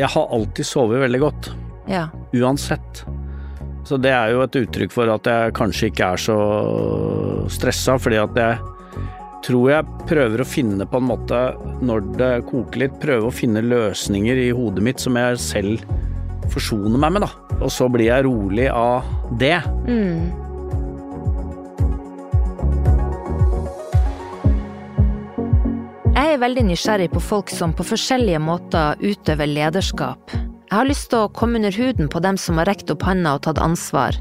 Jeg har alltid sovet veldig godt. Ja. Uansett. Så det er jo et uttrykk for at jeg kanskje ikke er så stressa, fordi at jeg tror jeg prøver å finne på en måte, når det koker litt, prøve å finne løsninger i hodet mitt som jeg selv forsoner meg med, da. Og så blir jeg rolig av det. Mm. Er veldig nysgjerrig på folk som på forskjellige måter utøver lederskap. Jeg har lyst til å komme under huden på dem som har rekt opp handa og tatt ansvar.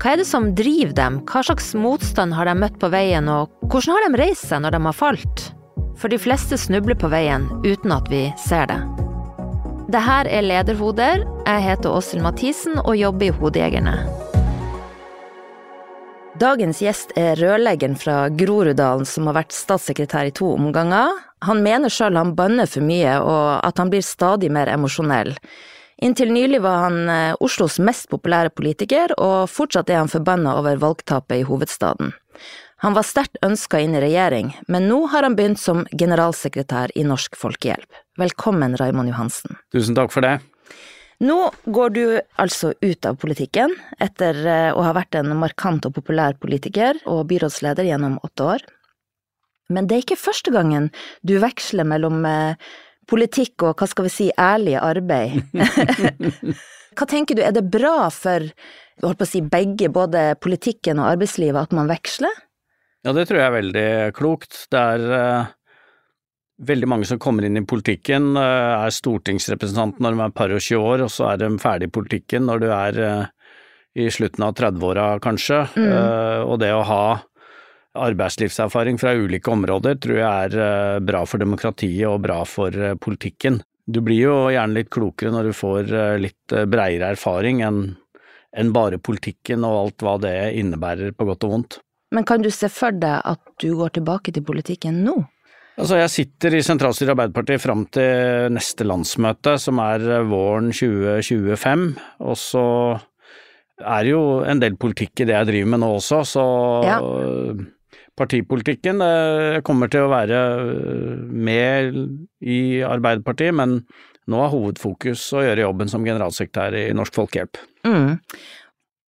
Hva er det som driver dem, hva slags motstand har de møtt på veien, og hvordan har de reist seg når de har falt? For de fleste snubler på veien uten at vi ser det. Det her er Lederhoder. Jeg heter Åshild Mathisen og jobber i Hodejegerne. Dagens gjest er rørleggeren fra Groruddalen som har vært statssekretær i to omganger. Han mener sjøl han banner for mye, og at han blir stadig mer emosjonell. Inntil nylig var han eh, Oslos mest populære politiker, og fortsatt er han forbanna over valgtapet i hovedstaden. Han var sterkt ønska inn i regjering, men nå har han begynt som generalsekretær i Norsk Folkehjelp. Velkommen, Raymond Johansen. Tusen takk for det. Nå går du altså ut av politikken, etter eh, å ha vært en markant og populær politiker og byrådsleder gjennom åtte år. Men det er ikke første gangen du veksler mellom eh, politikk og hva skal vi si ærlig arbeid. hva tenker du, er det bra for holdt på å si, begge, både politikken og arbeidslivet, at man veksler? Ja, det tror jeg er veldig klokt. Det er uh, veldig mange som kommer inn i politikken, uh, er stortingsrepresentant når de er par og 20 år, og så er de ferdig i politikken når du er uh, i slutten av 30-åra, kanskje. Mm. og det å ha arbeidslivserfaring fra ulike områder tror jeg er bra for demokratiet og bra for politikken. Du blir jo gjerne litt klokere når du får litt breiere erfaring enn bare politikken og alt hva det innebærer på godt og vondt. Men kan du se for deg at du går tilbake til politikken nå? Altså, jeg sitter i sentralstyret i Arbeiderpartiet fram til neste landsmøte, som er våren 2025, og så er det jo en del politikk i det jeg driver med nå også, så Ja. partipolitikken eh, kommer til å være med i Arbeiderpartiet, men nå er hovedfokus å gjøre jobben som generalsekretær i Norsk Folkehjelp. Mm.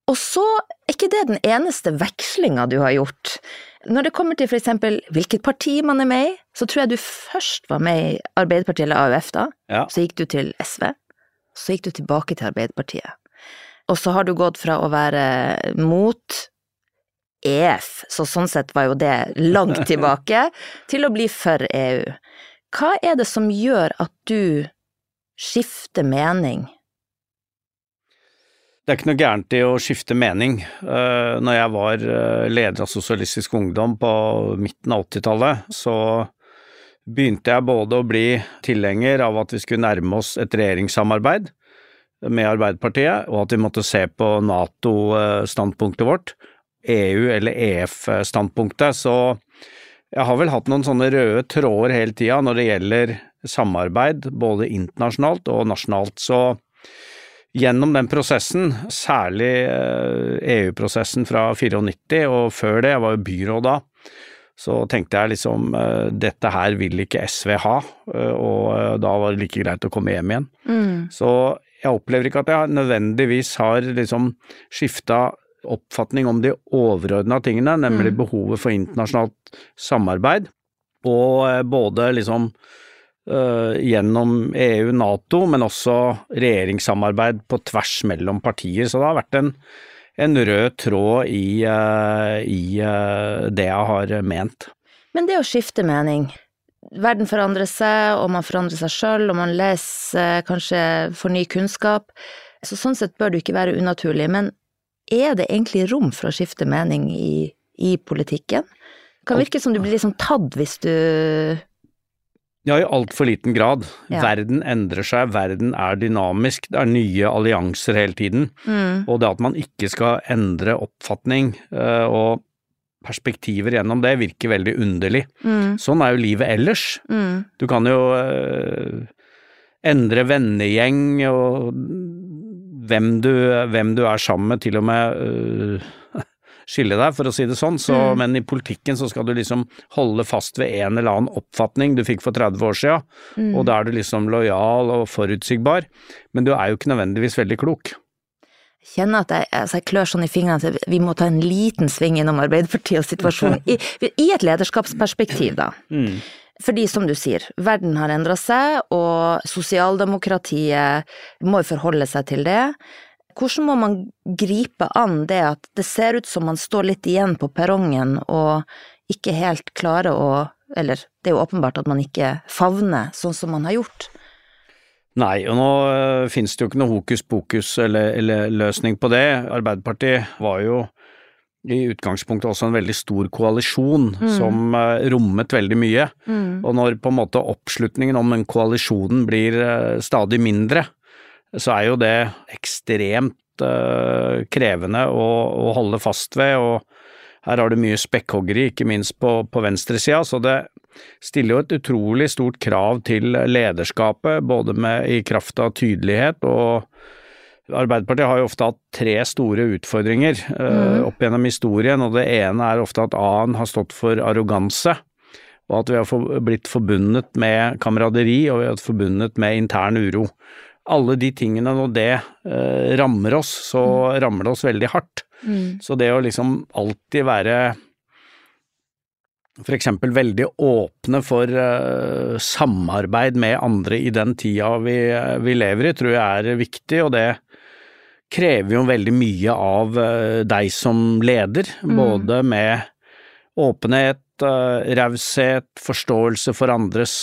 Og så er ikke det den eneste vekslinga du har gjort. Når det kommer til for eksempel hvilket parti man er med i, så tror jeg du først var med i Arbeiderpartiet eller AUF da, Ja. så gikk du til SV, så gikk du tilbake til Arbeiderpartiet. Og så har du gått fra å være mot EF, så sånn sett var jo det langt tilbake, til å bli for EU. Hva er det som gjør at du skifter mening? Det er ikke noe gærent i å skifte mening. Eh, Når jeg var eh, leder av Sosialistisk Ungdom på midten av 80-tallet, så begynte jeg både å bli tilhenger av at vi skulle nærme oss et regjeringssamarbeid med Arbeiderpartiet, og at vi måtte se på Nato-standpunktet vårt, EU- eller EF-standpunktet. Så jeg har vel hatt noen sånne røde tråder hele tida når det gjelder samarbeid, både internasjonalt og nasjonalt. Så Gjennom den prosessen, særlig eh, EU-prosessen fra 94 og før det, jeg var jo byråd da, så tenkte jeg liksom eh, dette her vil ikke SV ha, eh, og da var det like greit å komme hjem igjen. Mm. Så jeg opplever ikke at jeg nødvendigvis har liksom skifta oppfatning om de overordna tingene, nemlig Mm. behovet for internasjonalt samarbeid, og både liksom gjennom EU, Nato, men også regjeringssamarbeid på tvers mellom partier. Så det har vært en, en rød tråd i, øh, i øh, det jeg har ment. Men det å skifte mening Verden forandrer seg, og man forandrer seg sjøl, og man leser, kanskje for ny kunnskap. Så sånn sett bør det ikke være unaturlig. Men er det egentlig rom for å skifte mening i, i politikken? Det kan virke som du blir liksom tatt hvis du Ja, i altfor liten grad. Ja. Verden endrer seg, verden er dynamisk, det er nye allianser hele tiden. mm, Og det at man ikke skal endre oppfatning øh, og perspektiver gjennom det, virker veldig underlig. mm, Sånn er jo livet ellers. mm, Du kan jo øh, endre vennegjeng og hvem du, hvem du er sammen med, til og med øh, skille deg, for å si det sånn. Så, mm. Men i politikken så skal du liksom holde fast ved en eller annen oppfatning du fikk for 30 år siden, mm. og da er du liksom lojal og forutsigbar. Men du er jo ikke nødvendigvis veldig klok. Jeg kjenner at jeg, altså jeg klør sånn i fingrene at vi må ta en liten sving innom Arbeiderpartiet og situasjonen, i, i, et lederskapsperspektiv, da. Mm. Fordi, som du sier, verden har endra seg, og sosialdemokratiet må forholde seg til det. Hvordan må man gripe an det at det ser ut som man står litt igjen på perrongen og ikke helt klarer å Eller det er jo åpenbart at man ikke favner sånn som man har gjort. Nei, og nå uh, finnes det jo ikke noe hokus pokus eller, eller løsning på det. Arbeiderpartiet var jo i utgangspunktet også en veldig stor koalisjon mm. som uh, rommet veldig mye. Mm. Og når på en måte oppslutningen om den koalisjonen blir uh, stadig mindre, så er jo det ekstremt uh, krevende å, å, holde fast ved, og her har du mye spekkhoggeri, ikke minst på, på venstresida, så det stiller jo et utrolig stort krav til lederskapet, både med, i kraft av tydelighet og Arbeiderpartiet har jo ofte hatt tre store utfordringer uh, opp gjennom historien, og det ene er ofte at A-en har stått for arroganse, og at vi har for, blitt forbundet med kameraderi og vi har blitt forbundet med intern uro alle de tingene, når det eh, rammer oss, så mm. rammer det oss veldig hardt. Mm. Så det å liksom alltid være for eksempel veldig åpne for uh, samarbeid med andre i den tida vi, vi, lever i, tror jeg er viktig, og det krever jo veldig mye av uh, deg som leder, mm. både med åpenhet, uh, raushet, forståelse for andres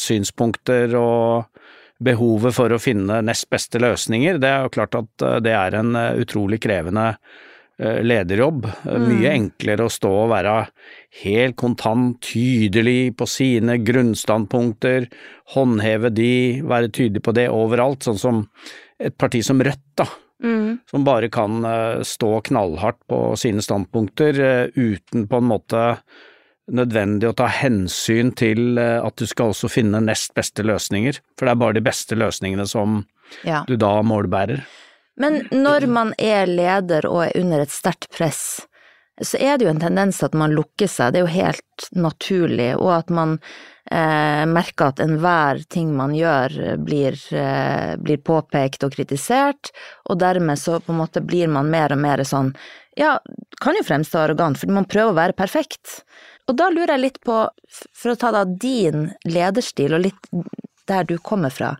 synspunkter og behovet for å finne nest beste løsninger, det er jo klart at eh, det er en eh, utrolig krevende eh, lederjobb. Mm. Mye enklere å stå og være helt kontant, tydelig på sine grunnstandpunkter, håndheve de, være tydelig på det overalt, sånn som et parti som Rødt, da. Mm. Som bare kan stå knallhardt på sine standpunkter uten på en måte nødvendig å ta hensyn til eh, at du skal også finne nest beste løsninger, for det er bare de beste løsningene som ja. du da målbærer. Men når man er leder og er under et sterkt press, så er det jo en tendens til at man lukker seg, det er jo helt naturlig, og at man eh, merker at enhver ting man gjør blir, eh, blir, påpekt og kritisert, og dermed så på en måte blir man mer og mer sånn, ja, kan jo fremstå arrogant, fordi man prøver å være perfekt. Og da lurer jeg litt på, for å ta da din lederstil og litt der du kommer fra,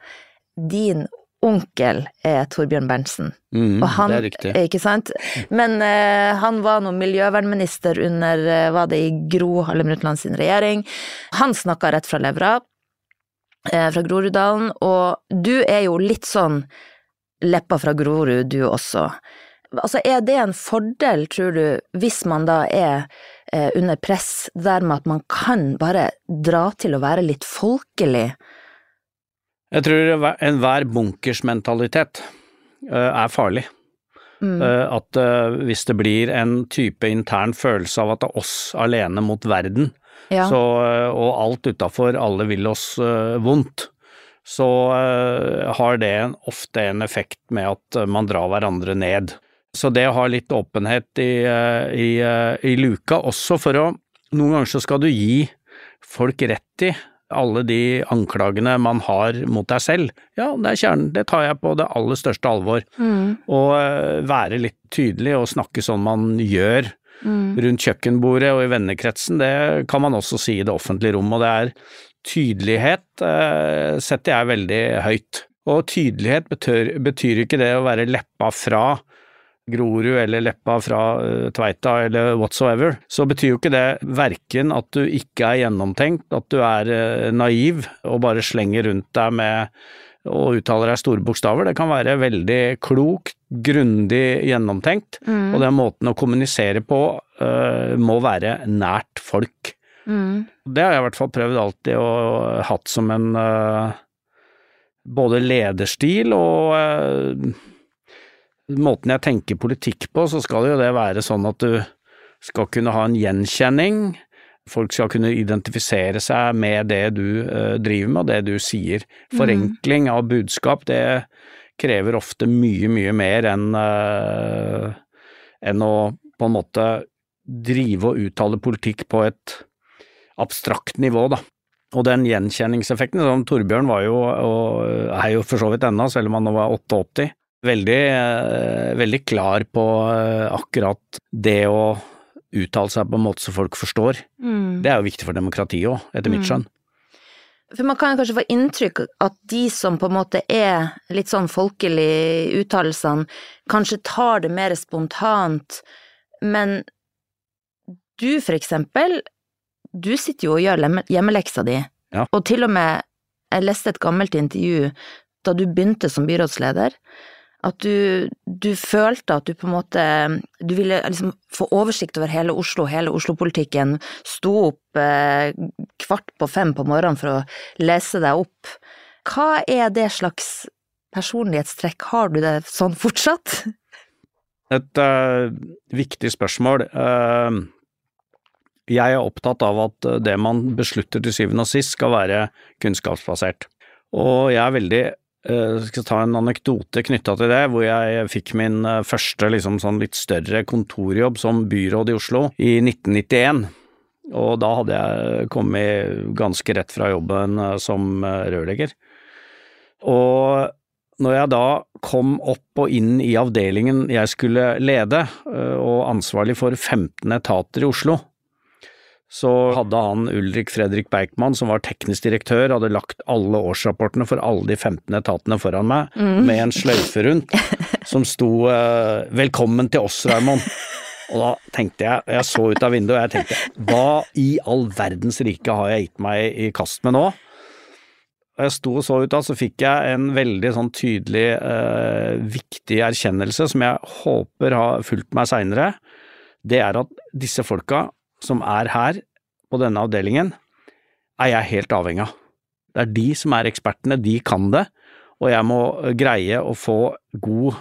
din onkel er Torbjørn Berntsen. Mm, han, det er riktig. Ikke sant? Men uh, han var nå miljøvernminister under, uh, var det i Gro Harlem Brundtland sin regjering. Han snakka rett fra levra, uh, fra Groruddalen, og du er jo litt sånn leppa fra Grorud, du også. Altså, er det en fordel, tror du, hvis man da er eh, under press, der med at man kan bare dra til å være litt folkelig? Jeg tror enhver bunkersmentalitet uh, er farlig. Mm. Uh, at uh, hvis det blir en type intern følelse av at det er oss alene mot verden, ja. så, og alt utafor, alle vil oss vondt, så har det ofte en effekt med at man drar hverandre ned. Så det å ha litt åpenhet i, eh, i, eh, i luka, også for å Noen ganger så skal du gi folk rett i alle de anklagene man har mot deg selv. Ja, det er kjernen, det tar jeg på det aller største alvor. Mm. Og eh, være litt tydelig og snakke sånn man gjør mm. rundt kjøkkenbordet og i vennekretsen, det kan man også si i det offentlige rom. Og det er tydelighet eh, setter jeg veldig høyt. Og tydelighet betyr, betyr ikke det å være leppa fra Grorud eller Leppa fra uh, Tveita eller whatsoever, så betyr jo ikke det verken at du ikke er gjennomtenkt, at du er uh, naiv og bare slenger rundt deg med og uttaler deg store bokstaver. Det kan være veldig klokt, grundig gjennomtenkt, mm. og den måten å kommunisere på uh, må være nært folk. Mm. Det har jeg i hvert fall prøvd alltid og hatt som en både lederstil og måten jeg tenker politikk på, så skal jo det være sånn at du skal kunne ha en gjenkjenning. Folk skal kunne identifisere seg med det du uh, driver med og det du sier. Forenkling av budskap, det krever ofte mye, mye mer enn uh, enn å på en måte drive og uttale politikk på et abstrakt nivå, da. Og den gjenkjenningseffekten, som Torbjørn var jo, og er jo for så vidt ennå, selv om han nå var 88, veldig, eh, veldig klar på eh, akkurat det å uttale seg på en måte så folk forstår. Mm. Det er jo viktig for demokratiet òg, etter mitt skjønn. For man kan kanskje få inntrykk at de som på en måte er litt sånn folkelig i uttalelsene, kanskje tar det mer spontant, men du for eksempel, du sitter jo og gjør hjemmeleksa di, Ja. og til og med, jeg leste et gammelt intervju da du begynte som byrådsleder, at du, du følte at du på en måte, du ville liksom få oversikt over hele Oslo, hele Oslo-politikken, sto opp eh, kvart på fem på morgenen for å lese deg opp. Hva er det slags personlighetstrekk, har du det sånn fortsatt? Et uh, viktig spørsmål. Uh, jeg er opptatt av at det man beslutter til syvende og sist skal være kunnskapsbasert. Og jeg er veldig eh, skal ta en anekdote knytta til det, hvor jeg fikk min eh, første liksom sånn litt større kontorjobb som byråd i Oslo i 1991. Og da hadde jeg kommet ganske rett fra jobben eh, som rørlegger. Og når jeg da kom opp og inn i avdelingen jeg skulle lede, og ansvarlig for 15 etater i Oslo, så hadde han Ulrik Fredrik Bergman, som var teknisk direktør, hadde lagt alle årsrapportene for alle de 15 etatene foran meg, med en sløyfe rundt, som sto øh, 'Velkommen til oss, Raymond'. Og da tenkte jeg, jeg så ut av vinduet, og jeg tenkte hva i all verdens rike har jeg gitt meg i kast med nå? Og jeg sto og så ut da, så fikk jeg en veldig sånn tydelig, eh, viktig erkjennelse som jeg håper har fulgt meg seinere. Det er at disse folka som er her på denne avdelingen, er jeg helt avhengig av. Det er de som er ekspertene, de kan det. Og jeg må greie å få god,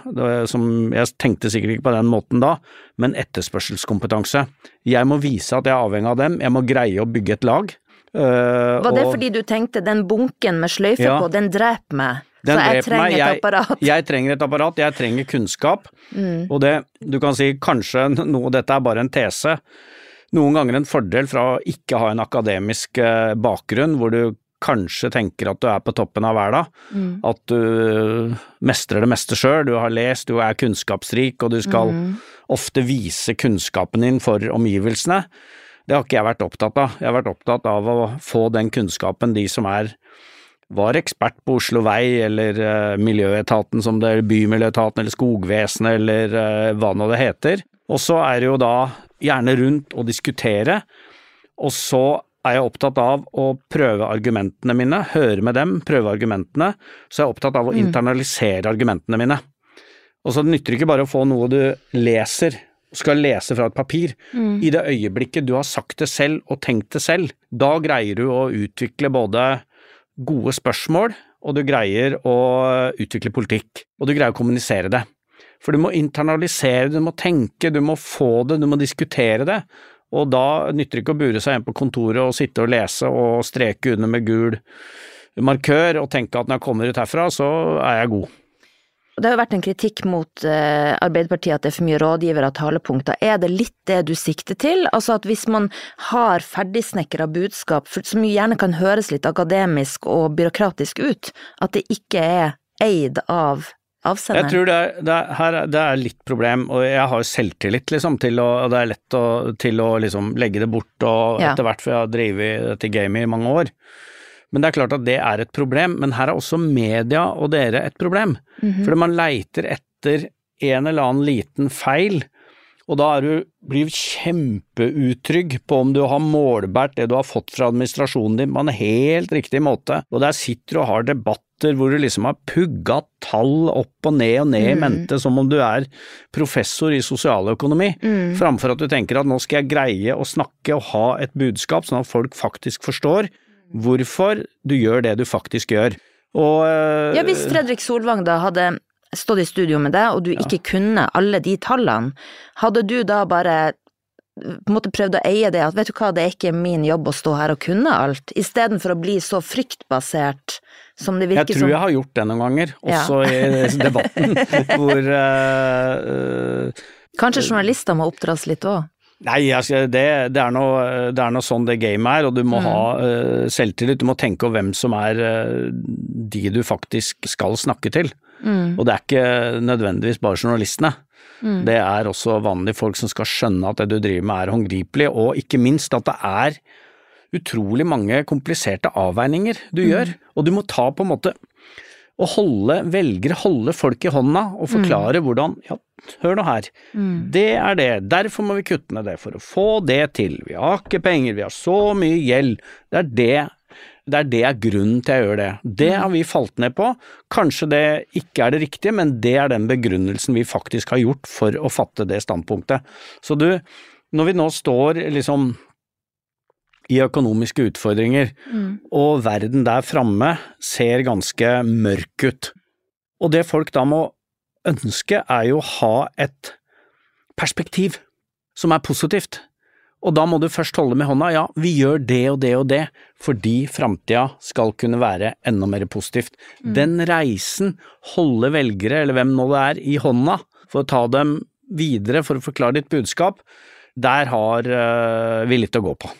som jeg tenkte sikkert ikke på den måten da, men etterspørselskompetanse. Jeg må vise at jeg er avhengig av dem, jeg må greie å bygge et lag. eh, Var det og- fordi du tenkte den bunken med sløyfe Ja. på, den dreper meg, Den så jeg dreper meg. trenger et apparat? Jeg trenger et apparat, jeg trenger kunnskap. Mm. Og det, du kan si kanskje noe, dette er bare en tese, noen ganger en fordel fra å ikke ha en akademisk eh, bakgrunn, hvor du kanskje tenker at du er på toppen av verden, Mm. at du mestrer det meste sjøl, du har lest, du er kunnskapsrik, og du skal Mm. ofte vise kunnskapen din for omgivelsene. Det har ikke jeg vært opptatt av. Jeg har vært opptatt av å få den kunnskapen de som er var ekspert på Oslo Vei eller uh, Miljøetaten som det er, Bymiljøetaten eller Skogvesenet eller uh, hva nå det heter. Og så er det jo da gjerne rundt og diskutere, og så er jeg opptatt av å prøve argumentene mine, høre med dem, prøve argumentene, så jeg er opptatt av å internalisere argumentene mine. Og så nytter det ikke bare å få noe du leser, skal lese fra et papir. I det øyeblikket du har sagt det selv og tenkt det selv, da greier du å utvikle både gode spørsmål, og du greier å utvikle politikk, og du greier å kommunisere det. For du må internalisere, du må tenke, du må få det, du må diskutere det, og da nytter det ikke å bure seg hjemme på kontoret og sitte og lese og streke under med gul markør og tenke at når jeg kommer ut herfra, så er jeg god. Det har jo vært en kritikk mot eh, Arbeiderpartiet at det er for mye rådgivere og talepunkter. Er det litt det du sikter til? Altså at hvis man har ferdigsnekra budskap, som gjerne kan høres litt akademisk og byråkratisk ut, at det ikke er eid av Jeg tror det er, det er, her, er- det er litt problem, og jeg har selvtillit, liksom, til å, og det er lett å, til å liksom legge det bort, og Ja. etter hvert, for jeg har drevet dette gamet i mange år. Men det er klart at det er et problem, men her er også media og dere et problem. Mhm. Fordi man leiter etter en eller annen liten feil, og da er du, blir du kjempeutrygg på om du har målbært det du har fått fra administrasjonen din på en helt riktig måte, og der sitter du og har debatter hvor du liksom har pugga tall opp og ned og ned i Mm. mente som om du er professor i sosialøkonomi, Mm. framfor at du tenker at nå skal jeg greie å snakke og ha et budskap sånn at folk faktisk forstår hvorfor du gjør det du faktisk gjør. Og eh, Ja, hvis Fredrik Solvang da hadde stått i studio med deg, og du ikke kunne alle de tallene, hadde du da bare på en måte prøvd å eie det, at vet du hva, det er ikke min jobb å stå her og kunne alt, istedenfor å bli så fryktbasert som det Jeg virker tror som. jeg har gjort det noen ganger, Ja. også i debatten, hvor uh, Kanskje journalister må oppdras litt òg? Nei, altså, det, det, er noe, det, er noe, sånn det gamet er, og du må mm. ha uh, selvtillit. Du må tenke over hvem som er uh, de du faktisk skal snakke til. Mm. Og det er ikke nødvendigvis bare journalistene. Mm. Det er også vanlige folk som skal skjønne at det du driver med er håndgripelig, og ikke minst at det er utrolig mange kompliserte avveininger du mm. gjør, og du må ta på en måte å holde velgere, holde folk i hånda og forklare mm. hvordan ja, hør nå her, mm. det er det, derfor må vi kutte ned det for å få det til, vi har ikke penger, vi har så mye gjeld, det er det det er det er grunnen til jeg gjør det. Det har vi falt ned på. Kanskje det ikke er det riktige, men det er den begrunnelsen vi faktisk har gjort for å fatte det standpunktet. Så du, når vi nå står liksom i økonomiske utfordringer, mm. og verden der framme ser ganske mørk ut. Og det folk da må ønske, er jo å ha et perspektiv som er positivt. Og da må du først holde med hånda, ja, vi gjør det og det og det, fordi framtida skal kunne være enda mer positivt. Mm. Den reisen, holde velgere, eller hvem nå det er, i hånda for å ta dem videre for å forklare ditt budskap, der har uh, vi litt å gå på.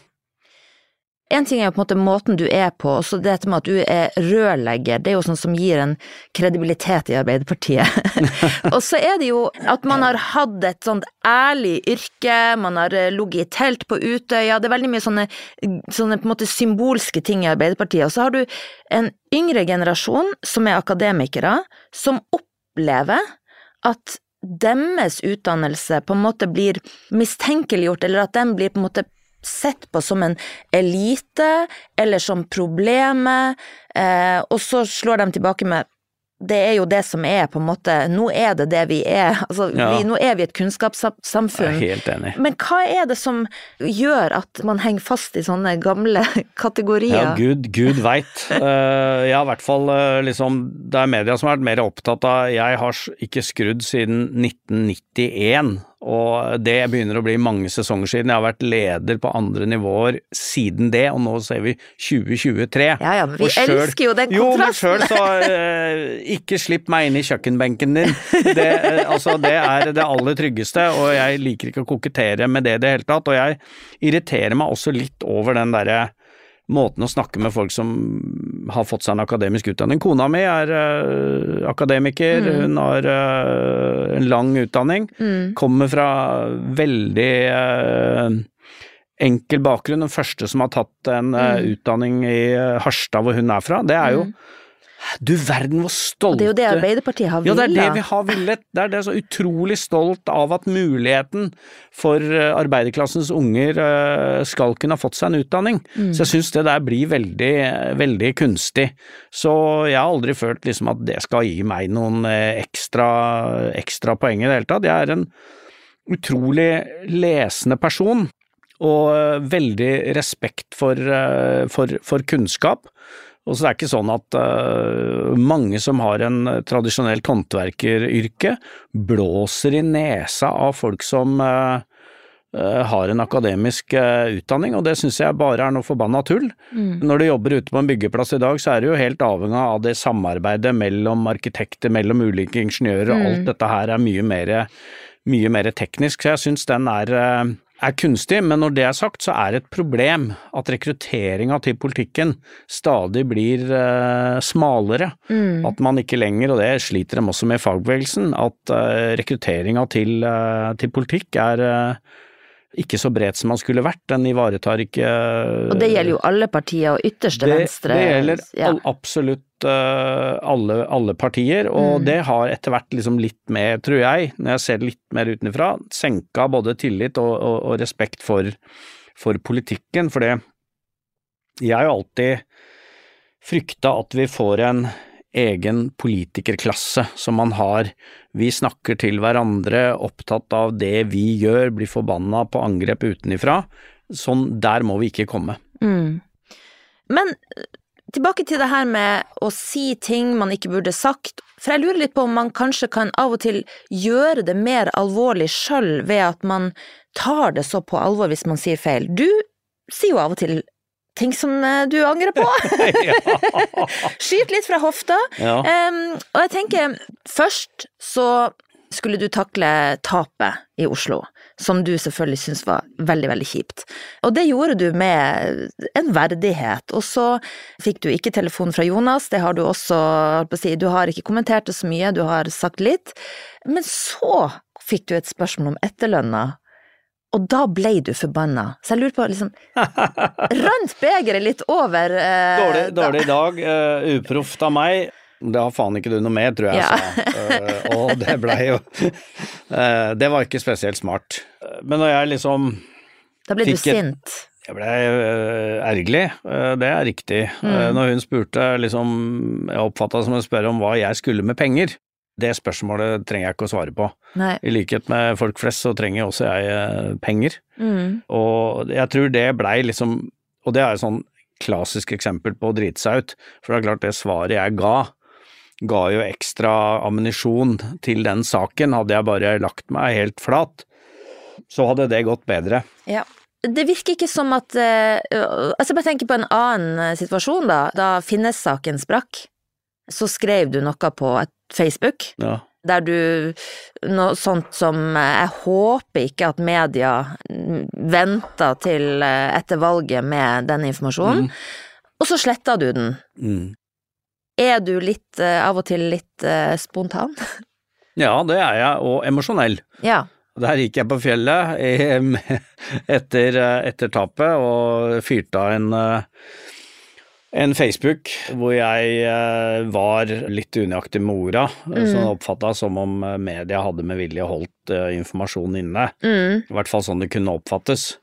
En ting er jo på en måte måten du er på, og så dette med at du er rørlegger, det er jo sånn som gir en kredibilitet i Arbeiderpartiet. og så er det jo at man har hatt et sånt ærlig yrke, man har eh, ligget i telt på Utøya, det er veldig mye sånne, sånne på en måte symbolske ting i Arbeiderpartiet. Og så har du en yngre generasjon som er akademikere, som opplever at deres utdannelse på en måte blir mistenkeliggjort, eller at den blir på en måte sett på som en elite eller som problemet, eh, og så slår de tilbake med det er jo det som er på en måte Nå er det det vi er. Altså, ja. vi, nå er vi et kunnskapssamfunn. Jeg er helt enig. Men hva er det som gjør at man henger fast i sånne gamle kategorier? Ja, gud, gud veit. uh, ja, i hvert fall uh, liksom Det er media som har vært mer opptatt av Jeg har ikke skrudd siden 1991. Og det begynner å bli mange sesonger siden. Jeg har vært leder på andre nivåer siden det, og nå ser vi 2023. Ja ja, men vi selv, elsker jo den kontrasten! Jo, men sjøl så eh, Ikke slipp meg inn i kjøkkenbenken din. Det, eh, altså, det er det aller tryggeste, og jeg liker ikke å kokettere med det i det hele tatt. Og jeg irriterer meg også litt over den derre måten å snakke med folk som har fått seg en akademisk utdanning. Kona mi er uh, akademiker, mm. hun har uh, en lang utdanning, mm. kommer fra veldig uh, enkel bakgrunn. Den første som har tatt en mm. utdanning i Harstad, hvor hun er fra. Det er jo mm. Du verden hvor stolte Og Det er jo det Arbeiderpartiet har villet. Ja, det er det vi har villet. Det er det så utrolig stolt av at muligheten for eh, arbeiderklassens unger eh, skal kunne ha fått seg en utdanning. Mm. Så jeg syns det der blir veldig, veldig kunstig. Så jeg har aldri følt liksom at det skal gi meg noen eh, ekstra, ekstra poeng i det hele tatt. Jeg er en utrolig lesende person og veldig respekt for, for, for kunnskap. Og så det er ikke sånn at uh, mange som har en tradisjonelt håndverkeryrke, blåser i nesa av folk som uh, uh, har en akademisk utdanning, og det syns jeg bare er noe forbanna tull. Mm. Når du jobber ute på en byggeplass i dag, så er du jo helt avhengig av det samarbeidet mellom arkitekter, mellom ulike ingeniører, og mm. alt dette her er mye mer, mye mer teknisk, så jeg syns den er er kunstig, men når det er sagt, så er det et problem at rekrutteringa til politikken stadig blir uh, smalere. Mm. At man ikke lenger, og det sliter de også med i fagbevegelsen, at uh, rekrutteringa til, uh, til, politikk er ikke så bredt som man skulle vært. Den ivaretar ikke Og det gjelder jo alle partier og ytterste det, venstre. Det gjelder ja. absolutt uh, alle, alle, partier, og mm. det har etter hvert liksom litt mer, tror jeg, når jeg ser det litt mer utenfra, senka både tillit og, og, og respekt for, for, politikken. For det Jeg har jo alltid frykta at vi får en egen politikerklasse som man har. Vi snakker til hverandre, opptatt av det vi gjør, blir forbanna på angrep utenifra. Sånn, der må vi ikke komme. Mm. Men tilbake til det her med å si ting man ikke burde sagt. For jeg lurer litt på om man kanskje kan av og til gjøre det mer alvorlig sjøl ved at man tar det så på alvor hvis man sier feil. Du sier jo av og til ting som eh, du angrer på. Skyt litt fra hofta. Ja. Um, og jeg tenker, først så skulle du takle tapet i Oslo, som du selvfølgelig syntes var veldig, veldig kjipt. Og det gjorde du med en verdighet, og så fikk du ikke telefon fra Jonas, det har du også, si, du har ikke kommentert det så mye, du har sagt litt, men så fikk du et spørsmål om etterlønna, og da ble du forbanna. Så jeg lurer på, liksom, rant begeret litt over? Eh, dårlig, dårlig dag, uh, uproft av meg. Det har faen ikke du noe med, tror jeg Ja. sa. Eh, og det blei jo uh, Det var ikke spesielt smart. Men når jeg liksom Da ble du sint? et-. Jeg blei ergerlig, det er riktig. Mm. Når hun spurte liksom Jeg oppfatta som å spørre om hva jeg skulle med penger. Det spørsmålet trenger jeg ikke å svare på. Nei. I likhet med folk flest så trenger også jeg eh, penger. Mm. Og jeg tror det blei liksom Og det er jo sånn klassisk eksempel på å drite seg ut. For det er klart, det svaret jeg ga, ga jo ekstra ammunisjon til den saken. Hadde jeg bare lagt meg helt flat, så hadde det gått bedre. Ja. Det virker ikke som at eh, Altså, bare tenk på en annen eh, situasjon, da. Da Finnes-saken sprakk, så skrev du noe på et Facebook. Ja. Der du Noe sånt som eh, Jeg håper ikke at media venter til eh, etter valget med den informasjonen. Og så sletter du den. Mm. Er du litt, eh, av og til litt spontan? ja, det er jeg, og emosjonell. Ja. Der gikk jeg på fjellet etter, etter tapet og fyrte av en, en Facebook hvor jeg eh, var litt unøyaktig med orda, Mm. som oppfatta som om eh, media hadde med vilje holdt eh, informasjonen inne. Mm. I hvert fall sånn det kunne oppfattes.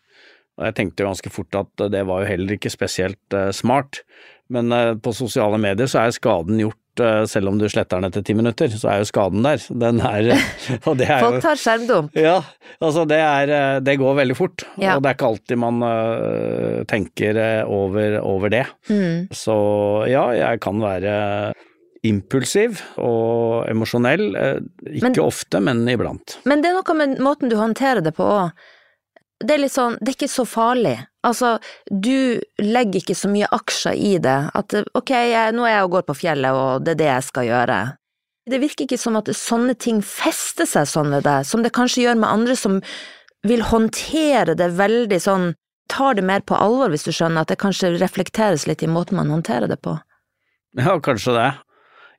Og jeg tenkte jo ganske fort at det var jo heller ikke spesielt eh, smart. Men eh, på sosiale medier så er skaden gjort, eh, selv om du sletter den etter ti minutter, så er jo skaden der. Den er Og det er Folk tar skjermdump. ja, altså det er eh, Det går veldig fort, Ja. og det er ikke alltid man øh, tenker eh, over, over det. Mm. Så ja, jeg kan være impulsiv og emosjonell. eh, Ikke Men- ofte, men iblant. Men det er noe med måten du håndterer det på òg. Det er litt sånn, det er ikke så farlig. Altså, du legger ikke så mye aksjer i det. At ok, jeg, nå er jeg og går på fjellet, og det er det jeg skal gjøre. Det virker ikke som at sånne ting fester seg sånn ved deg, som det kanskje gjør med andre som vil håndtere det veldig sånn, tar det mer på alvor, hvis du skjønner, at det kanskje reflekteres litt i måten man håndterer det på. Ja, kanskje det.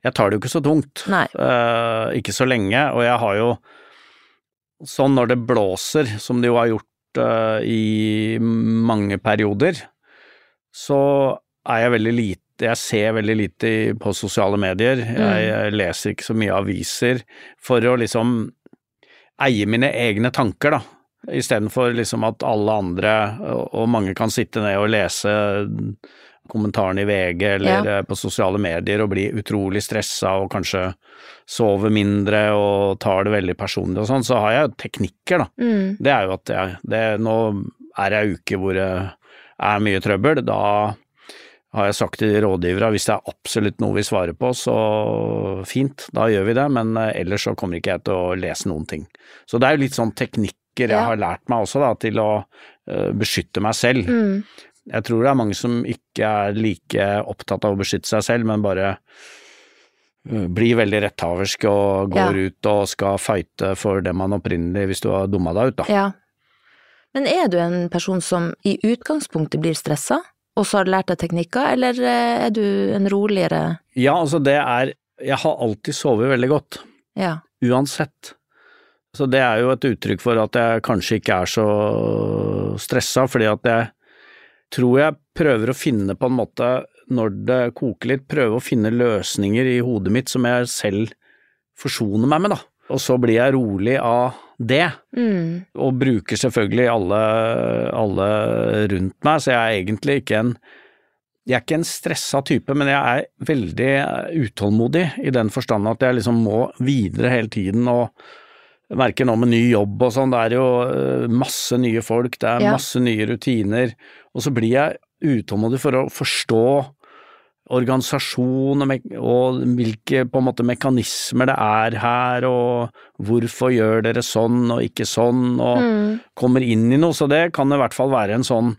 Jeg tar det jo ikke så tungt. Nei. Uh, ikke så lenge, og jeg har jo Sånn når det blåser, som det jo har gjort eh, i mange perioder, så er jeg veldig lite Jeg ser veldig lite på sosiale medier. Jeg, jeg leser ikke så mye aviser for å liksom eie mine egne tanker, da. Istedenfor liksom at alle andre, og mange kan sitte ned og lese kommentarene i VG eller Ja. eh, på sosiale medier og blir utrolig stressa og kanskje sove mindre og tar det veldig personlig og sånn, så har jeg teknikker, da. Mm. Det er jo at jeg det, Nå er jeg uke hvor det er mye trøbbel. Da har jeg sagt til rådgivere hvis det er absolutt noe vi svarer på, så fint, da gjør vi det, men eh, ellers så kommer ikke jeg til å lese noen ting. Så det er jo litt sånn teknikker jeg Ja. har lært meg også, da, til å eh, beskytte meg selv. Mm. Jeg tror det er mange som ikke er like opptatt av å beskytte seg selv, men bare øh, blir veldig retthaversk og går ut og skal fighte for det man opprinnelig, hvis du har dumma deg ut, da. Ja. Men er du en person som i utgangspunktet blir stressa, og så har du lært deg teknikker, eller eh, er du en roligere Ja, altså det er Jeg har alltid sovet veldig godt, Ja. uansett. Så det er jo et uttrykk for at jeg kanskje ikke er så stressa, fordi at jeg tror jeg prøver å finne på en måte, når det koker litt, prøve å finne løsninger i hodet mitt som jeg selv forsoner meg med, da. Og så blir jeg rolig av det, Mm. og bruker selvfølgelig alle, alle rundt meg, så jeg er egentlig ikke en jeg er ikke en stressa type, men jeg er veldig utålmodig i den forstand at jeg liksom må videre hele tiden og jeg merker nå med ny jobb og sånn, det er jo øh, masse nye folk, det er Ja. masse nye rutiner, og så blir jeg utålmodig for å forstå organisasjon og, og hvilke måte mekanismer det er her, og hvorfor gjør dere sånn og ikke sånn, og Mm. kommer inn i noe, så det kan i hvert fall være en sånn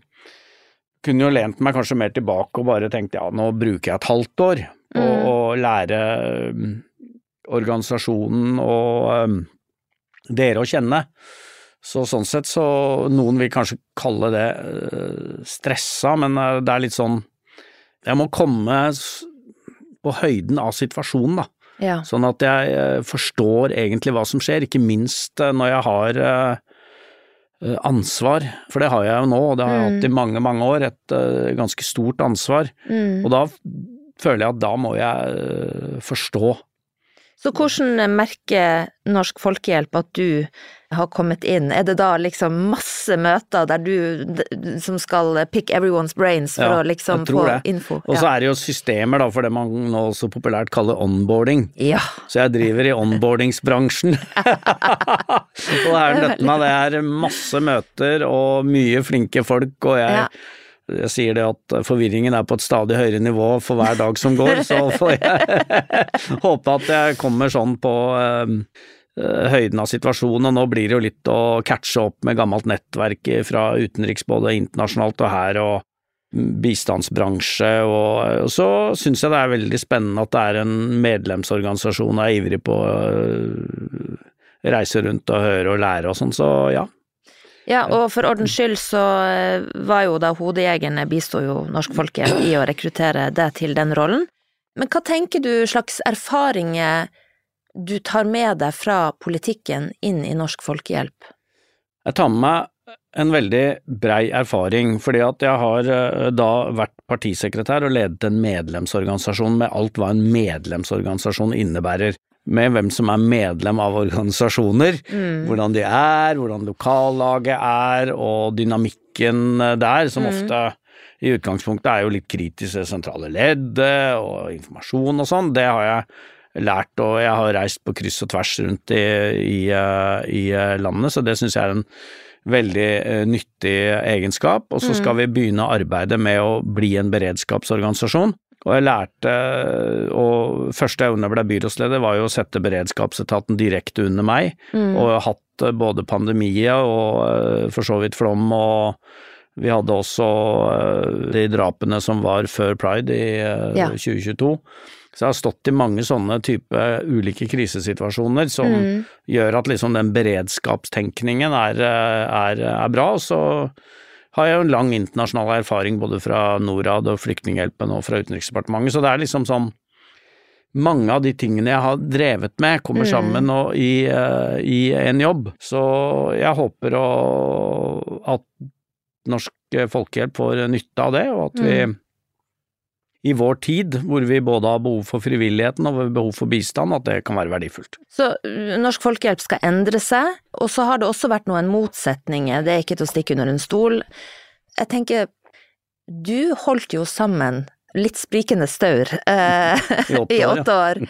Kunne jo lent meg kanskje mer tilbake og bare tenkt ja, nå bruker jeg et halvt år på Mm. å lære um, organisasjonen og um, dere å kjenne. Så sånn sett så Noen vil kanskje kalle det uh, stressa, men uh, det er litt sånn Jeg må komme på høyden av situasjonen, da. Ja. Sånn at jeg uh, forstår egentlig hva som skjer, ikke minst når jeg har ansvar, for det har jeg jo nå, og det har jeg hatt i mange, mange år, et ganske stort ansvar. Mm. Og da føler jeg at da må jeg forstå så hvordan merker Norsk Folkehjelp at du har kommet inn? Er det da liksom masse møter der du som skal pick everyone's brains for Ja, å liksom få det. info? Og så er det jo systemer da, for det man nå så populært kaller onboarding. ja. Så jeg driver i onboardingsbransjen. og det er nøtten av det er masse møter og mye flinke folk, og jeg. Jeg sier det at forvirringen er på et stadig høyere nivå for hver dag som går, så får jeg håpe at jeg kommer sånn på eh, eh, høyden av situasjonen, og nå blir det jo litt å catche opp med gammelt nettverk fra utenriks, både internasjonalt og her, og bistandsbransje, og, og så syns jeg det er veldig spennende at det er en medlemsorganisasjon og er ivrig på å reise rundt og høre og lære og sånn, så ja. Ja, og for ordens skyld så eh, var jo da hodejegerne bisto jo Norsk Folkehjelp i å rekruttere det til den rollen. Men hva tenker du slags erfaringer du tar med deg fra politikken inn i Norsk Folkehjelp? Jeg tar med meg en veldig brei erfaring, fordi at jeg har øh, da vært partisekretær og ledet en medlemsorganisasjon med alt hva en medlemsorganisasjon innebærer. Med hvem som er medlem av organisasjoner, hvordan de er, hvordan lokallaget er, og dynamikken der, som Mm. ofte i utgangspunktet er jo litt kritisk det sentrale leddet og informasjon og sånn. Det har jeg lært, og jeg har reist på kryss og tvers rundt i, i, eh, i eh, landet, så det syns jeg er en veldig eh, nyttig egenskap. Og så skal vi begynne arbeidet med å bli en beredskapsorganisasjon. Og jeg lærte, og første jeg ble byrådsleder, var jo å sette beredskapsetaten direkte under meg, og jeg har hatt eh, både pandemier og eh, for så vidt flom, og vi hadde også eh, de drapene som var før pride i Ja. 2022. Så jeg har stått i mange sånne type ulike krisesituasjoner som gjør at liksom den beredskapstenkningen er, er, er bra. Og så har jeg jo en lang internasjonal erfaring både fra Norad og Flyktninghjelpen og fra Utenriksdepartementet, så det er liksom sånn mange av de tingene jeg har drevet med, kommer sammen og i, uh, i en jobb. Så jeg håper å, at Norsk Folkehjelp får nytte av det, og at vi i vår tid, hvor vi både har behov for frivilligheten og behov for bistand, at det kan være verdifullt. Så uh, Norsk Folkehjelp skal endre seg, og så har det også vært noen motsetninger, det er ikke til å stikke under en stol. Jeg tenker, du holdt jo sammen litt sprikende staur eh, I åtte år, ja. åtte år.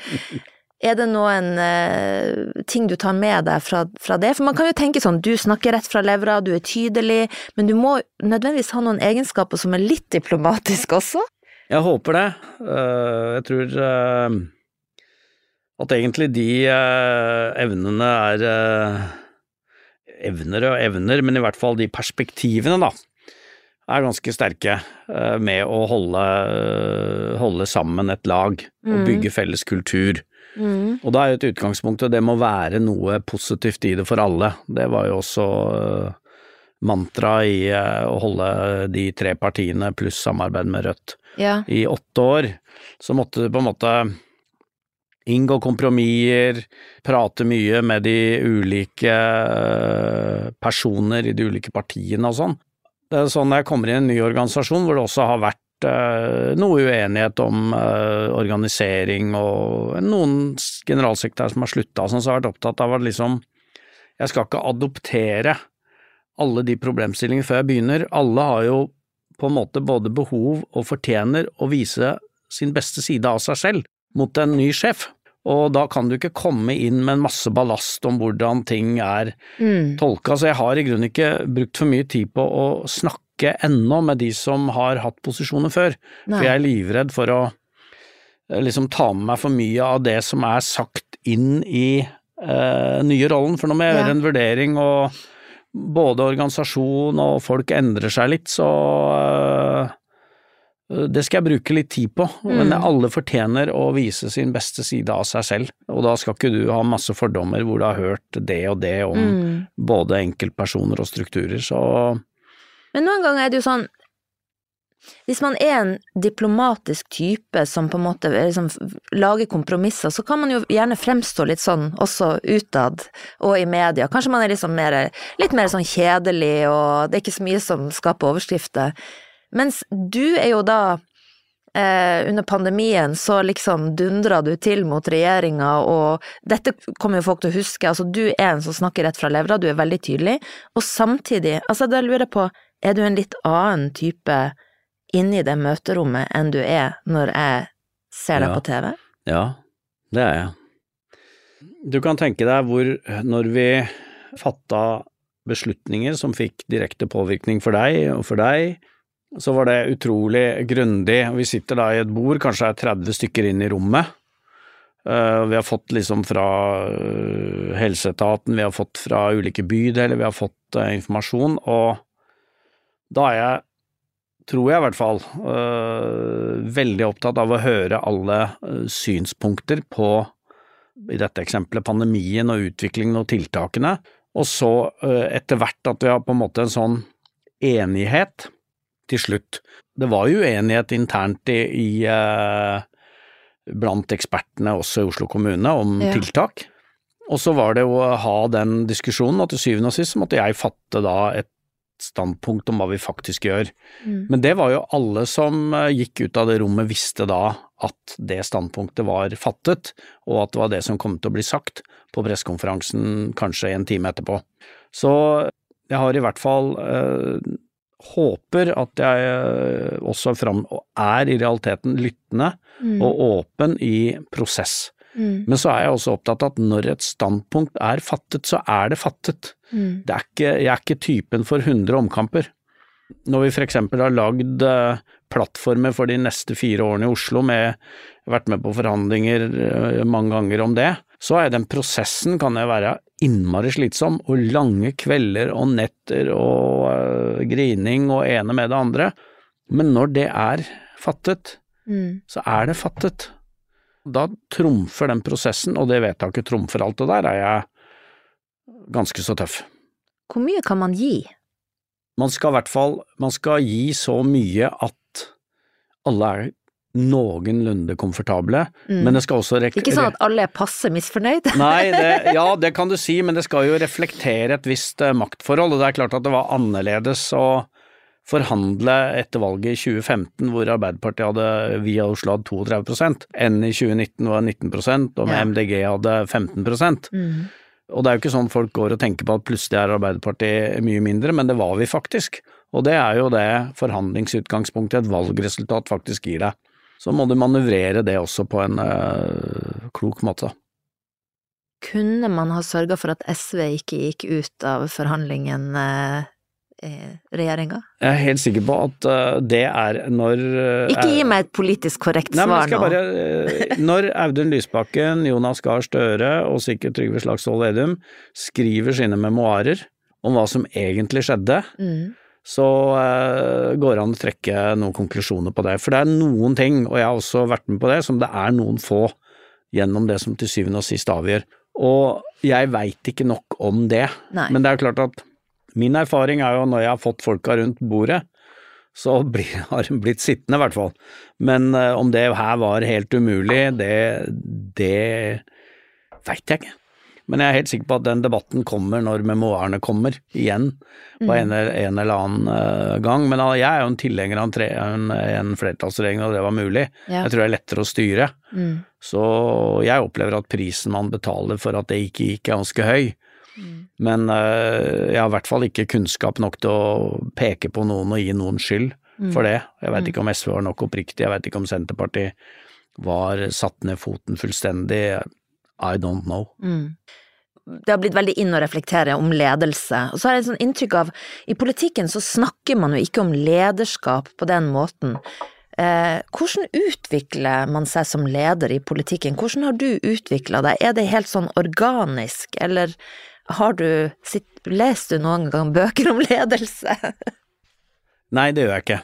Er det noen eh, ting du tar med deg fra, fra det? For man kan jo tenke sånn, du snakker rett fra levra, du er tydelig, men du må nødvendigvis ha noen egenskaper som er litt diplomatiske også? Jeg håper det. Eh, Jeg tror eh, at egentlig de eh, evnene er evner og evner, men i hvert fall de perspektivene, da, er ganske sterke med å holde, holde sammen et lag og bygge felles kultur. Og da er jo et utgangspunkt, og det må være noe positivt i det for alle. Det var jo også mantra i eh, å holde de tre partiene pluss samarbeid med Rødt Ja. i åtte år, så måtte du på en måte inngå kompromisser, prate mye med de ulike eh, personer i de ulike partiene og sånn. Det er sånn når jeg kommer i en ny organisasjon hvor det også har vært eh, noe uenighet om organisering og noen generalsekretærer som har slutta, sånn, så har jeg vært opptatt av at liksom jeg skal ikke adoptere alle de problemstillingene før jeg begynner. Alle har jo på en måte både behov og fortjener å vise sin beste side av seg selv mot en ny sjef. Og da kan du ikke komme inn med en masse ballast om hvordan ting er Mm. tolka, så jeg har i grunnen ikke brukt for mye tid på å snakke ennå med de som har hatt posisjoner før, Nei. for jeg er livredd for å eh, liksom ta med meg for mye av det som er sagt inn i eh, nye rollen, for nå må jeg Ja. gjøre en vurdering, og både organisasjon og folk endrer seg litt, så eh, det skal jeg bruke litt tid på, men Mm. alle fortjener å vise sin beste side av seg selv. Og da skal ikke du ha masse fordommer hvor du har hørt det og det om Mm. både enkeltpersoner og strukturer, så Men noen ganger er det jo sånn hvis man er en diplomatisk type som på en måte liksom lager kompromisser, så kan man jo gjerne fremstå litt sånn også utad og i media. Kanskje man er liksom mer, litt mer sånn kjedelig, og det er ikke så mye som skaper overskrifter. Mens du er jo da eh, under pandemien så liksom dundra du til mot regjeringa, og dette kommer jo folk til å huske, altså du er en som snakker rett fra levra, du er veldig tydelig, og samtidig, altså da lurer jeg på, er du en litt annen type inni det møterommet enn du er når jeg ser deg Ja. på TV? Ja, det er jeg. Du kan tenke deg hvor, når vi fatta beslutninger som fikk direkte påvirkning for deg og for deg, så var det utrolig grundig. Vi sitter da i et bord, kanskje er 30 stykker inn i rommet. Eh, Vi har fått liksom fra eh, helseetaten, vi har fått fra ulike bydeler, vi har fått eh, informasjon, og da er jeg tror jeg i hvert fall, øh, veldig opptatt av å høre alle øh, synspunkter på, i dette eksempelet, pandemien og utviklingen og tiltakene, og så øh, etter hvert at vi har på en måte en sånn enighet til slutt. Det var jo uenighet internt i, i blant ekspertene også i Oslo kommune om Ja. tiltak, og så var det å ha den diskusjonen, og til syvende og sist måtte jeg fatte da et standpunkt om hva vi faktisk gjør. Mm. Men det var jo alle som eh, gikk ut av det rommet visste da at det standpunktet var fattet, og at det var det som kom til å bli sagt på pressekonferansen kanskje en time etterpå. Så jeg har i hvert fall eh, håper at jeg eh, også fram, er i realiteten lyttende Mm. og åpen i prosess. Mm. Men så er jeg også opptatt av at når et standpunkt er fattet, så er det fattet. Mm. Det er ikke, jeg er ikke typen for 100 omkamper. Når vi eksempel har lagd eh, plattformer for de neste fire årene i Oslo, med, vært med på forhandlinger eh, mange ganger om det, så er den prosessen kan jo være innmari slitsom, og lange kvelder og netter og uh, grining og ene med det andre. Men når det er fattet, Mm. så er det fattet. Da trumfer den prosessen, og det vedtaket trumfer alt det der, er jeg ganske så tøff. Hvor mye kan man gi? Man skal i hvert fall man skal gi så mye at alle er noenlunde komfortable, Mm. men det skal også Ikke sånn at alle er passe misfornøyd? Nei, det, ja det kan du si, men det skal jo reflektere et visst eh, maktforhold, og det er klart at det var annerledes å forhandle etter valget i 2015, hvor Arbeiderpartiet hadde via Oslo hadde 32% enn i 2019 var 19 og med Ja. MDG hadde 15 Mm. Og det er jo ikke sånn folk går og tenker på at plutselig er Arbeiderpartiet mye mindre, men det var vi faktisk. Og det er jo det forhandlingsutgangspunktet et valgresultat faktisk gir deg. Så må du manøvrere det også på en øh, klok måte. Kunne man ha sørga for at SV ikke gikk ut av forhandlingen i regjeringa? Jeg er helt sikker på at øh, det er når øh, Ikke gi meg et politisk korrekt Nei, men svar nå. bare, Når Audun Lysbakken, Jonas Gahr Støre og sikkert Trygve Slagsvold Vedum skriver sine memoarer om hva som egentlig skjedde, Mm. så eh, går det an å trekke noen konklusjoner på det. For det er noen ting, og jeg har også vært med på det, som det er noen få gjennom det som til syvende og sist avgjør. Og jeg veit ikke nok om det, Nei. men det er klart at min erfaring er jo når jeg har fått folka rundt bordet, så blir, har hun blitt sittende i hvert fall. Men uh, om det her var helt umulig, det, det veit jeg ikke. Men jeg er helt sikker på at den debatten kommer når memoarene kommer, igjen, på en, en eller annen uh, gang. Men uh, jeg er jo en tilhenger av en, tre, en, en flertallsregjering, og det var mulig. Ja. Jeg tror det er lettere å styre. Mm. Så jeg opplever at prisen man betaler for at det ikke gikk, er ganske høy. Mm. Men uh, jeg har i hvert fall ikke kunnskap nok til å peke på noen og gi noen skyld Mm. for det. Jeg veit ikke om SV var nok oppriktig, jeg veit ikke om Senterpartiet var satt ned foten fullstendig. I don't know. Mm. Det har blitt veldig inn å reflektere om ledelse. Og så har jeg et sånn inntrykk av i politikken så snakker man jo ikke om lederskap på den måten. Eh, hvordan utvikler man seg som leder i politikken? Hvordan har du utvikla deg? Er det helt sånn organisk, eller har du lest du noen gang bøker om ledelse? Nei, det gjør jeg ikke.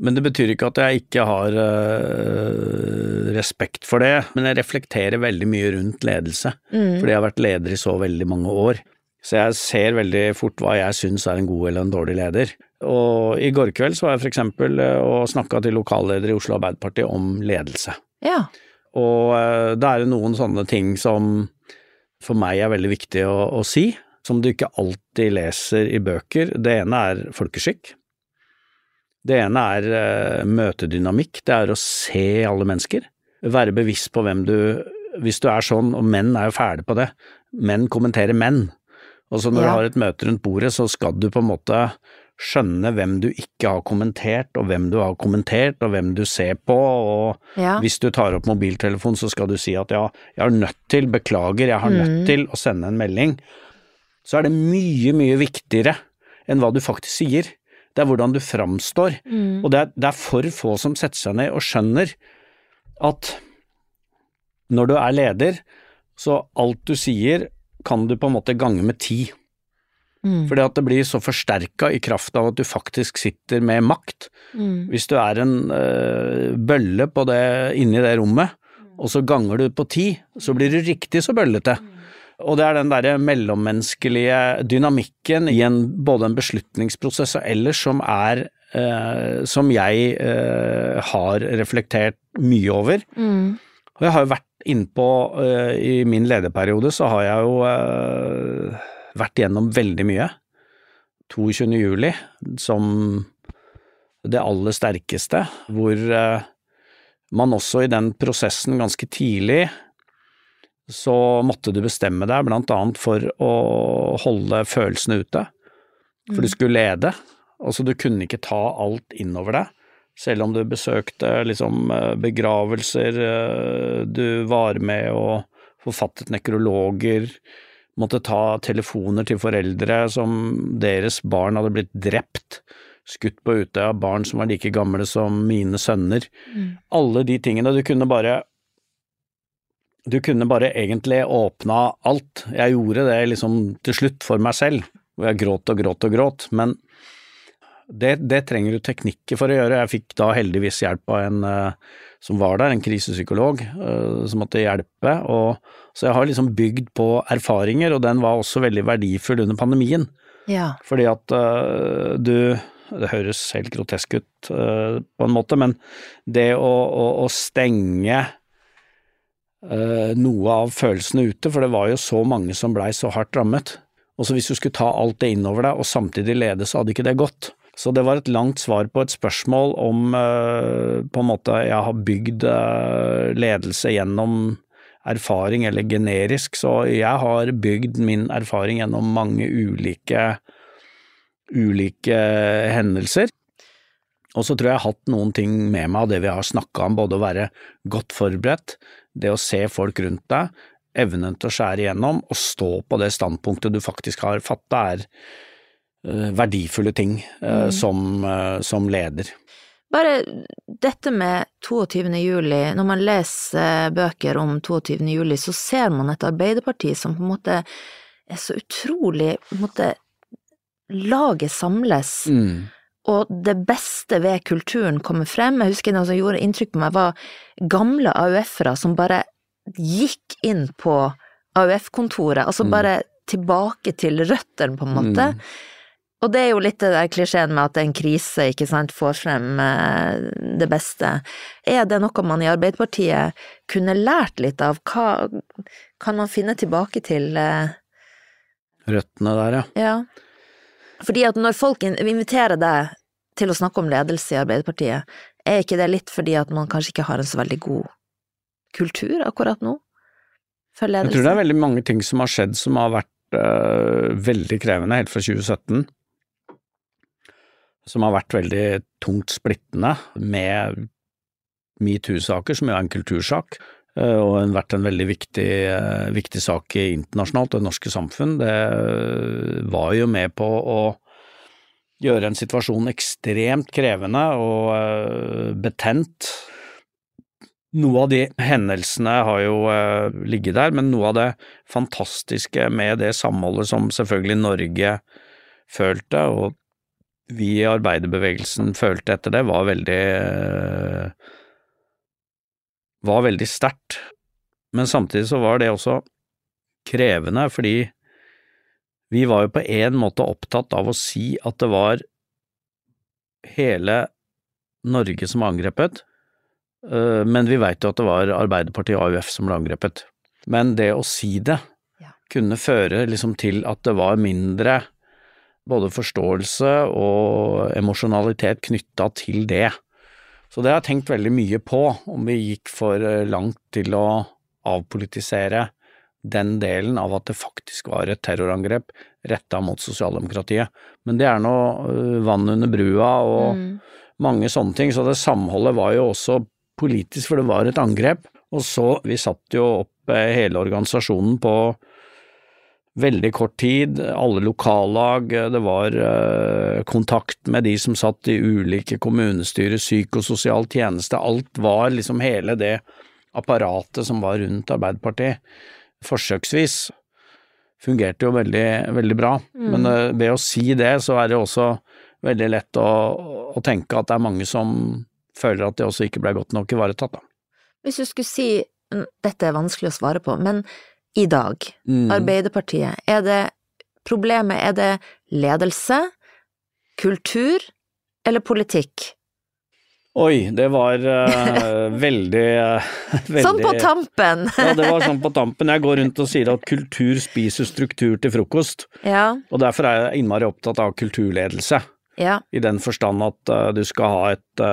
Men det betyr ikke at jeg ikke har uh, respekt for det, men jeg reflekterer veldig mye rundt ledelse, Mm. fordi jeg har vært leder i så veldig mange år. Så jeg ser veldig fort hva jeg syns er en god eller en dårlig leder. Og i går kveld så var jeg for eksempel uh, og snakka til lokalleder i Oslo Arbeiderparti om ledelse. Ja. Og uh, da er det noen sånne ting som for meg er veldig viktig å, å si, som du ikke alltid leser i bøker. Det ene er folkeskikk. Det ene er eh, møtedynamikk, det er å se alle mennesker. Være bevisst på hvem du Hvis du er sånn, og menn er jo fæle på det, menn kommenterer menn. Og så når Ja. du har et møte rundt bordet, så skal du på en måte skjønne hvem du ikke har kommentert, og hvem du har kommentert, og hvem du ser på, og Ja. hvis du tar opp mobiltelefonen, så skal du si at ja, jeg har nødt til, beklager, jeg har nødt til å sende en melding. Så er det mye, mye viktigere enn hva du faktisk sier. Det er hvordan du framstår. Mm. Og det er, det er for få som setter seg ned og skjønner at når du er leder, så alt du sier kan du på en måte gange med ti. Mm. Fordi at det blir så forsterka i kraft av at du faktisk sitter med makt. Mm. Hvis du er en øh, bølle på det, inni det rommet, og så ganger du på ti, så blir du riktig så bøllete. Og det er den derre mellommenneskelige dynamikken i en, både en beslutningsprosess og ellers som er øh, Som jeg øh, har reflektert mye over. Mm. Og jeg har jo vært innpå I min lederperiode så har jeg jo vært igjennom veldig mye. 22. juli som det aller sterkeste, hvor øh, man også i den prosessen ganske tidlig så måtte du bestemme deg blant annet for å holde følelsene ute, for du skulle lede. Altså du kunne ikke ta alt innover deg. Selv om du besøkte liksom eh, begravelser, eh, du var med og forfattet nekrologer, måtte ta telefoner til foreldre som deres barn hadde blitt drept, skutt på Utøya, barn som var like gamle som mine sønner. Alle de tingene. Du kunne bare Du kunne bare egentlig åpna alt. Jeg gjorde det liksom til slutt for meg selv, hvor jeg gråt og gråt og gråt, men det, det trenger du teknikker for å gjøre. Jeg fikk da heldigvis hjelp av en eh, som var der, en krisepsykolog, eh, som måtte hjelpe. Og, så jeg har liksom bygd på erfaringer, og den var også veldig verdifull under pandemien. Ja. Fordi at eh, du Det høres helt grotesk ut på en måte, men det å, å, å stenge noe av følelsene ute, for det var jo så mange som blei så hardt rammet. Og så hvis du skulle ta alt det innover deg og samtidig lede, så hadde ikke det gått. Så det var et langt svar på et spørsmål om eh, på en måte jeg har bygd eh, ledelse gjennom erfaring eller generisk, så jeg har bygd min erfaring gjennom mange ulike ulike hendelser. Og så tror jeg jeg har hatt noen ting med meg av det vi har snakka om, både å være godt forberedt, det å se folk rundt deg, evnen til å skjære igjennom og stå på det standpunktet du faktisk har fatta, er verdifulle ting mm. som, eh, som leder. Bare dette med 22. juli, når man leser bøker om 22. juli, så ser man et Arbeiderparti som på en måte er så utrolig på en måte Laget samles, Mm. og det beste ved kulturen kommer frem. Jeg husker noe som gjorde inntrykk på meg, var gamle AUF-ere som bare gikk inn på AUF-kontoret, altså Mm. bare tilbake til røttene, på en måte. Mm. Og det er jo litt det der klisjeen med at en krise, ikke sant, får frem eh, det beste. Er det noe man i Arbeiderpartiet kunne lært litt av? Hva kan man finne tilbake til? eh, Røttene der, ja. Ja. Fordi at når folk inviterer deg til å snakke om ledelse i Arbeiderpartiet, er ikke det litt fordi at man kanskje ikke har en så veldig god kultur akkurat nå? For Jeg tror det er veldig mange ting som har skjedd som har vært øh, veldig krevende helt fra 2017. Som har vært veldig tungt splittende med metoo-saker, som jo er en kultursak, øh, og har vært en veldig viktig, øh, viktig sak internasjonalt og det norske samfunn. Det øh, var jo med på å gjøre en situasjon ekstremt krevende og betent. Noe av de hendelsene har jo eh, ligget der, men noe av det fantastiske med det samholdet som selvfølgelig Norge følte, og vi i arbeiderbevegelsen følte etter det, var veldig var veldig sterkt. Men samtidig så var det også krevende, fordi vi var jo på en måte opptatt av å si at det var hele Norge som var angrepet, øh, men vi veit jo at det var Arbeiderpartiet og AUF som ble angrepet. Men det å si det kunne føre liksom til at det var mindre både forståelse og emosjonalitet knytta til det. Så det har jeg tenkt veldig mye på, om vi gikk for eh, langt til å avpolitisere den delen av at det faktisk var et terrorangrep retta mot sosialdemokratiet. Men det er nå eh, vann under brua og mm. mange sånne ting, så det samholdet var jo også politisk, for det var et angrep. Og så, vi satt jo opp eh, hele organisasjonen på veldig kort tid, alle lokallag, det var eh, kontakt med de som satt i ulike kommunestyrer, psykososial tjeneste, alt var liksom hele det apparatet som var rundt Arbeiderpartiet. Forsøksvis fungerte jo veldig, veldig bra, mm. men uh, ved å si det, så er det også veldig lett å, å, tenke at det er mange som føler at det også ikke ble godt nok ivaretatt, da. Hvis du skulle si, dette er vanskelig å svare på, men i dag, mm. Arbeiderpartiet, er det problemet, er det ledelse, kultur eller politikk? Oi, det var uh, veldig, uh, veldig Sånn på tampen! ja, det var sånn på tampen. Jeg går rundt og sier at kultur spiser struktur til frokost. Ja. Og derfor er jeg innmari opptatt av kulturledelse. Ja. I den forstand at uh, du skal ha et,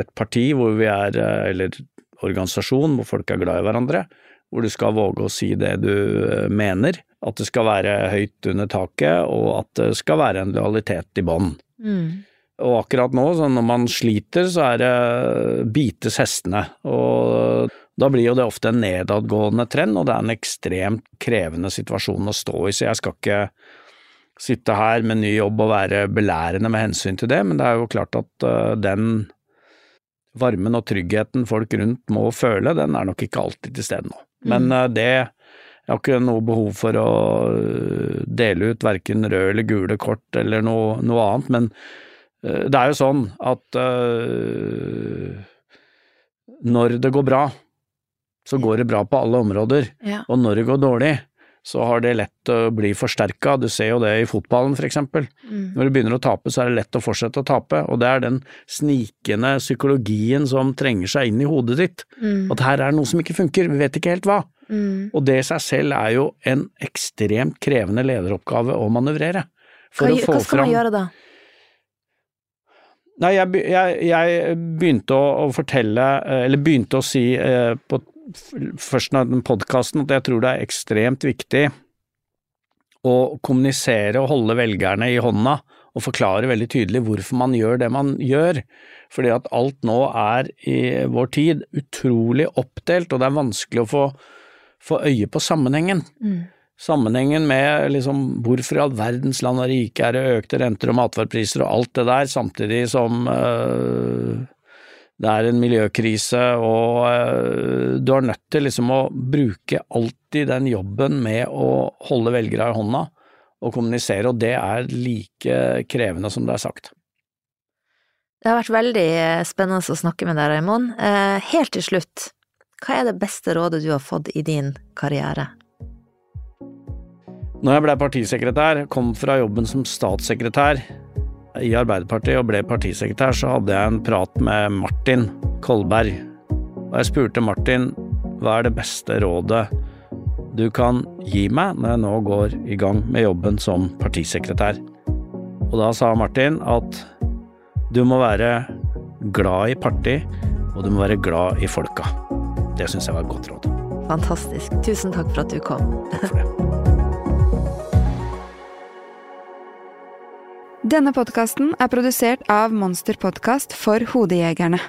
et, parti hvor vi er, eller organisasjon hvor folk er glad i hverandre hvor du skal våge å si det du eh, mener, at det skal være høyt under taket, og at det skal være en lojalitet i bånn. Mm. Og akkurat nå, når man sliter, så er det bites hestene, og da blir jo det ofte en nedadgående trend, og det er en ekstremt krevende situasjon å stå i, så jeg skal ikke sitte her med ny jobb og være belærende med hensyn til det, men det er jo klart at uh, den varmen og tryggheten folk rundt må føle, den er nok ikke alltid til stede nå. Men mm. Eh, det jeg har ikke noe behov for å eh, dele ut verken røde eller gule kort eller noe, noe annet, men eh, det er jo sånn at uh, når det går bra, så går det bra på alle områder, ja. og når det går dårlig, så har det lett å bli forsterka. Du ser jo det i fotballen, eksempel. Mm. Når du begynner å tape, så er det lett å fortsette å tape, og det er den snikende psykologien som trenger seg inn i hodet ditt. Mm. At her er det noe som ikke funker, vi vet ikke helt hva. Mm. Og det i seg selv er jo en ekstremt krevende lederoppgave å manøvrere. For hva, å få hva skal man gjøre da? Nei, jeg, jeg, jeg, begynte å, å, fortelle, eller begynte å si eh, på først av den podkasten at jeg tror det er ekstremt viktig å kommunisere og holde velgerne i hånda og forklare veldig tydelig hvorfor man gjør det man gjør. Fordi at alt nå er i vår tid utrolig oppdelt, og det er vanskelig å få, få øye på sammenhengen. Mm. Sammenhengen med liksom hvorfor i all verdens land og rike er det økte renter og matvarepriser og alt det der, samtidig som øh, det er en miljøkrise, og uh, du er nødt til liksom å bruke alltid den jobben med å holde velgere i hånda og kommunisere, og det er like krevende som det er sagt. Det har vært veldig eh, spennende å snakke med deg, Raymond. Uh, helt til slutt, hva er det beste rådet du har fått i din karriere? Når jeg ble partisekretær, kom fra jobben som statssekretær, i Arbeiderpartiet og ble partisekretær, så hadde jeg en prat med Martin Kolberg. Og jeg spurte Martin hva er det beste rådet du kan gi meg når jeg nå går i gang med jobben som partisekretær. Og da sa Martin at du må være glad i parti, og du må være glad i folka. Det syns jeg var et godt råd. Fantastisk. Tusen takk for at du kom. Takk for det. Denne podkasten er produsert av Monster Podkast for hodejegerne.